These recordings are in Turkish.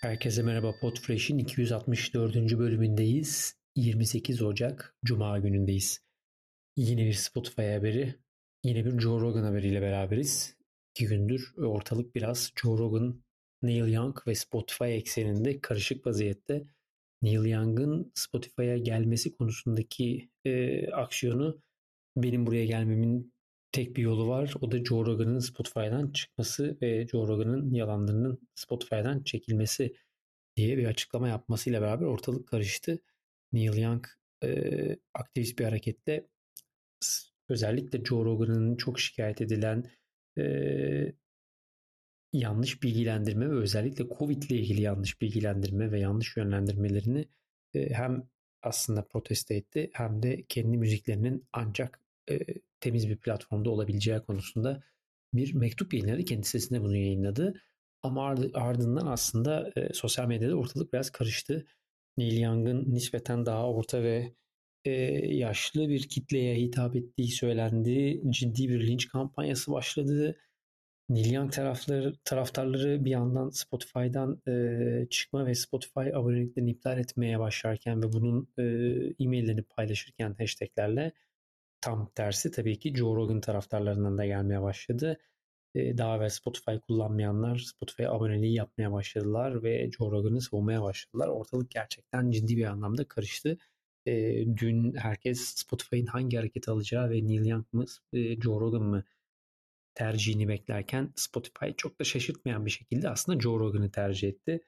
Herkese merhaba Podfresh'in 264. bölümündeyiz. 28 Ocak Cuma günündeyiz. Yine bir Spotify haberi, yine bir Joe Rogan haberiyle beraberiz. İki gündür ortalık biraz Joe Rogan, Neil Young ve Spotify ekseninde karışık vaziyette. Neil Young'ın Spotify'a gelmesi konusundaki e, aksiyonu benim buraya gelmemin tek bir yolu var. O da Joe Rogan'ın Spotify'dan çıkması ve Joe Rogan'ın yalanlarının Spotify'dan çekilmesi diye bir açıklama yapmasıyla beraber ortalık karıştı. Neil Young e, aktivist bir hareketle özellikle Joe Rogan'ın çok şikayet edilen e, yanlış bilgilendirme ve özellikle Covid ile ilgili yanlış bilgilendirme ve yanlış yönlendirmelerini e, hem aslında protesto etti hem de kendi müziklerinin ancak e, temiz bir platformda olabileceği konusunda bir mektup yayınladı. Kendi sitesinde bunu yayınladı. Ama ardından aslında e, sosyal medyada ortalık biraz karıştı. Neil Young'ın nispeten daha orta ve e, yaşlı bir kitleye hitap ettiği söylendi. Ciddi bir linç kampanyası başladı. Neil Young tarafları, taraftarları bir yandan Spotify'dan e, çıkma ve Spotify aboneliklerini iptal etmeye başlarken ve bunun e, e-maillerini paylaşırken hashtaglerle tam tersi tabii ki Joe Rogan taraftarlarından da gelmeye başladı. Daha evvel Spotify kullanmayanlar Spotify aboneliği yapmaya başladılar ve Joe Rogan'ı savunmaya başladılar. Ortalık gerçekten ciddi bir anlamda karıştı. Dün herkes Spotify'ın hangi hareketi alacağı ve Neil Young mı Joe Rogan mı tercihini beklerken Spotify çok da şaşırtmayan bir şekilde aslında Joe Rogan'ı tercih etti.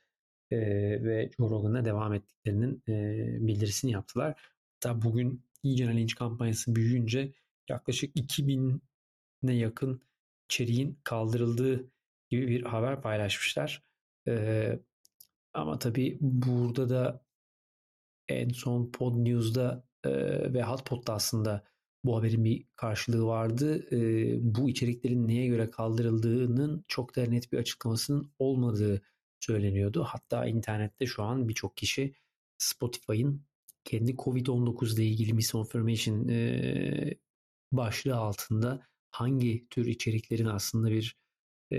Ve Joe Rogan'a devam ettiklerinin e, bildirisini yaptılar. Hatta bugün iyice linç kampanyası büyüyünce yaklaşık 2000'e yakın içeriğin kaldırıldığı gibi bir haber paylaşmışlar. Ee, ama tabii burada da en son Pod News'da e, ve Hotpot'ta aslında bu haberin bir karşılığı vardı. E, bu içeriklerin neye göre kaldırıldığının çok da net bir açıklamasının olmadığı söyleniyordu. Hatta internette şu an birçok kişi Spotify'ın kendi Covid-19 ile ilgili misinformation e, başlığı altında hangi tür içeriklerin aslında bir e,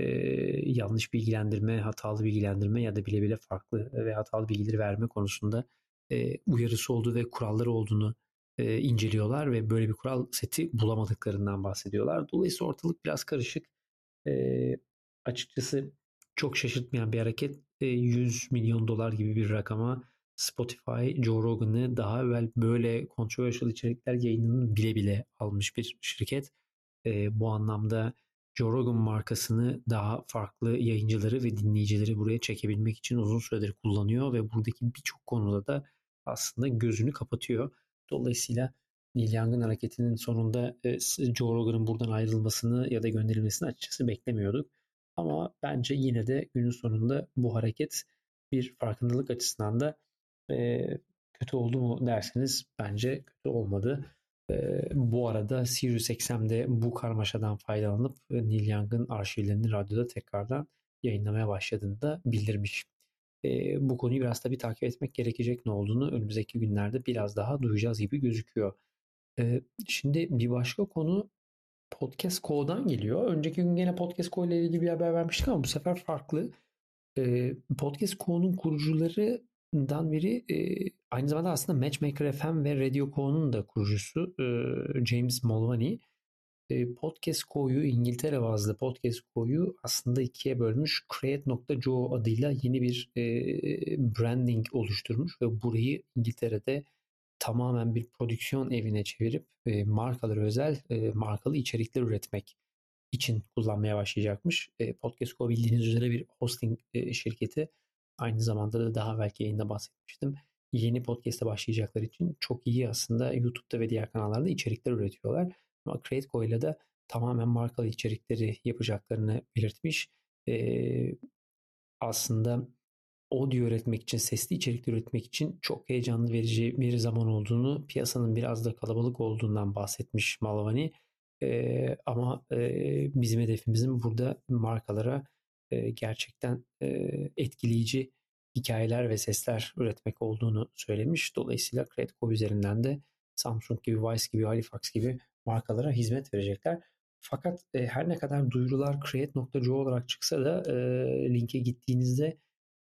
yanlış bilgilendirme, hatalı bilgilendirme ya da bile bile farklı ve hatalı bilgileri verme konusunda e, uyarısı olduğu ve kuralları olduğunu e, inceliyorlar ve böyle bir kural seti bulamadıklarından bahsediyorlar. Dolayısıyla ortalık biraz karışık. E, açıkçası çok şaşırtmayan bir hareket. E, 100 milyon dolar gibi bir rakama Spotify, Joe Rogan'ı daha evvel böyle controversial içerikler yayınını bile bile almış bir şirket. E, bu anlamda Joe Rogan markasını daha farklı yayıncıları ve dinleyicileri buraya çekebilmek için uzun süredir kullanıyor ve buradaki birçok konuda da aslında gözünü kapatıyor. Dolayısıyla Neil Young'ın hareketinin sonunda e, Joe Rogan'ın buradan ayrılmasını ya da gönderilmesini açıkçası beklemiyorduk. Ama bence yine de günün sonunda bu hareket bir farkındalık açısından da e, kötü oldu mu derseniz bence kötü olmadı. E, bu arada Sirius XM'de bu karmaşadan faydalanıp Neil Young'ın arşivlerini radyoda tekrardan yayınlamaya başladığını da bildirmiş. E, bu konuyu biraz tabii takip etmek gerekecek ne olduğunu önümüzdeki günlerde biraz daha duyacağız gibi gözüküyor. E, şimdi bir başka konu Podcast Co'dan geliyor. Önceki gün gene Podcast Co ile ilgili bir haber vermiştik ama bu sefer farklı. E, Podcast Co'nun kurucuları dan biri e, aynı zamanda aslında Matchmaker FM ve Radio Co'nun da kurucusu e, James Mulvaney. E, Podcast Co'yu İngiltere bazlı Podcast Co'yu aslında ikiye bölmüş. Create.co adıyla yeni bir e, branding oluşturmuş ve burayı İngiltere'de tamamen bir prodüksiyon evine çevirip e, markalara özel e, markalı içerikler üretmek için kullanmaya başlayacakmış. E, Podcast Co bildiğiniz üzere bir hosting e, şirketi Aynı zamanda da daha belki yayında bahsetmiştim. Yeni podcast'e başlayacaklar için çok iyi aslında YouTube'da ve diğer kanallarda içerikler üretiyorlar. Ama CreateCo ile de tamamen markalı içerikleri yapacaklarını belirtmiş. Ee, aslında audio üretmek için, sesli içerikler üretmek için çok heyecanlı verici bir zaman olduğunu, piyasanın biraz da kalabalık olduğundan bahsetmiş Malavani. Ee, ama e, bizim hedefimizin burada markalara e, gerçekten e, etkileyici hikayeler ve sesler üretmek olduğunu söylemiş. Dolayısıyla Credco üzerinden de Samsung gibi, Vice gibi, Halifax gibi markalara hizmet verecekler. Fakat e, her ne kadar duyurular create.co olarak çıksa da e, linke gittiğinizde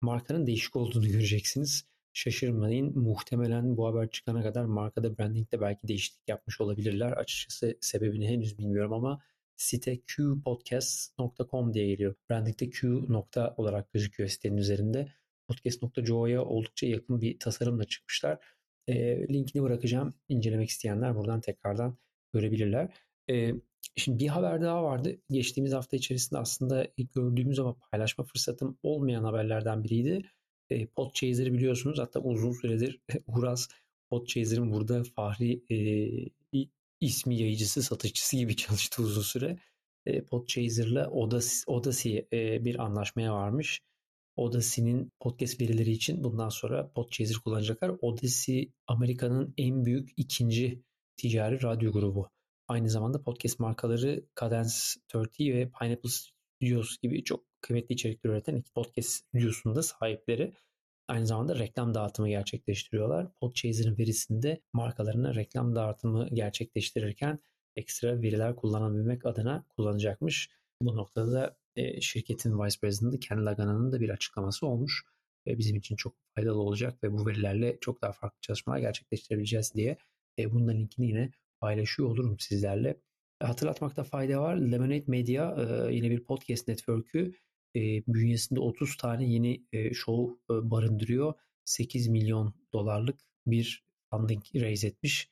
markanın değişik olduğunu göreceksiniz. Şaşırmayın. Muhtemelen bu haber çıkana kadar markada brandingde belki değişiklik yapmış olabilirler. Açıkçası sebebini henüz bilmiyorum ama site qpodcast.com diye geliyor. Brandingde Q nokta olarak gözüküyor sitenin üzerinde. Podcast.co'ya oldukça yakın bir tasarımla çıkmışlar. E, linkini bırakacağım. İncelemek isteyenler buradan tekrardan görebilirler. E, şimdi bir haber daha vardı. Geçtiğimiz hafta içerisinde aslında gördüğümüz ama paylaşma fırsatım olmayan haberlerden biriydi. E, Podchaser'ı biliyorsunuz. Hatta uzun süredir Uraz Podchaser'ın burada fahri e, ismi yayıcısı, satıcısı gibi çalıştı uzun süre. E, Podchaser'la Odyssey e, bir anlaşmaya varmış. Odyssey'nin podcast verileri için bundan sonra Podchaser kullanacaklar. Odyssey Amerika'nın en büyük ikinci ticari radyo grubu. Aynı zamanda podcast markaları Cadence 30 ve Pineapple Studios gibi çok kıymetli içerikler üreten iki podcast stüdyosunda sahipleri. Aynı zamanda reklam dağıtımı gerçekleştiriyorlar. Podchaser'ın verisinde markalarına reklam dağıtımı gerçekleştirirken ekstra veriler kullanabilmek adına kullanacakmış. Bu noktada da e, şirketin Vice President'ı Ken Lagana'nın da bir açıklaması olmuş. ve Bizim için çok faydalı olacak ve bu verilerle çok daha farklı çalışmalar gerçekleştirebileceğiz diye e, bunun linkini yine paylaşıyor olurum sizlerle. Hatırlatmakta fayda var. Lemonade Media e, yine bir podcast network'ü bünyesinde 30 tane yeni show barındırıyor. 8 milyon dolarlık bir funding raise etmiş.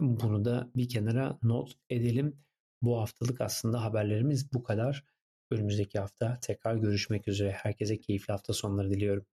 Bunu da bir kenara not edelim. Bu haftalık aslında haberlerimiz bu kadar. Önümüzdeki hafta tekrar görüşmek üzere. Herkese keyifli hafta sonları diliyorum.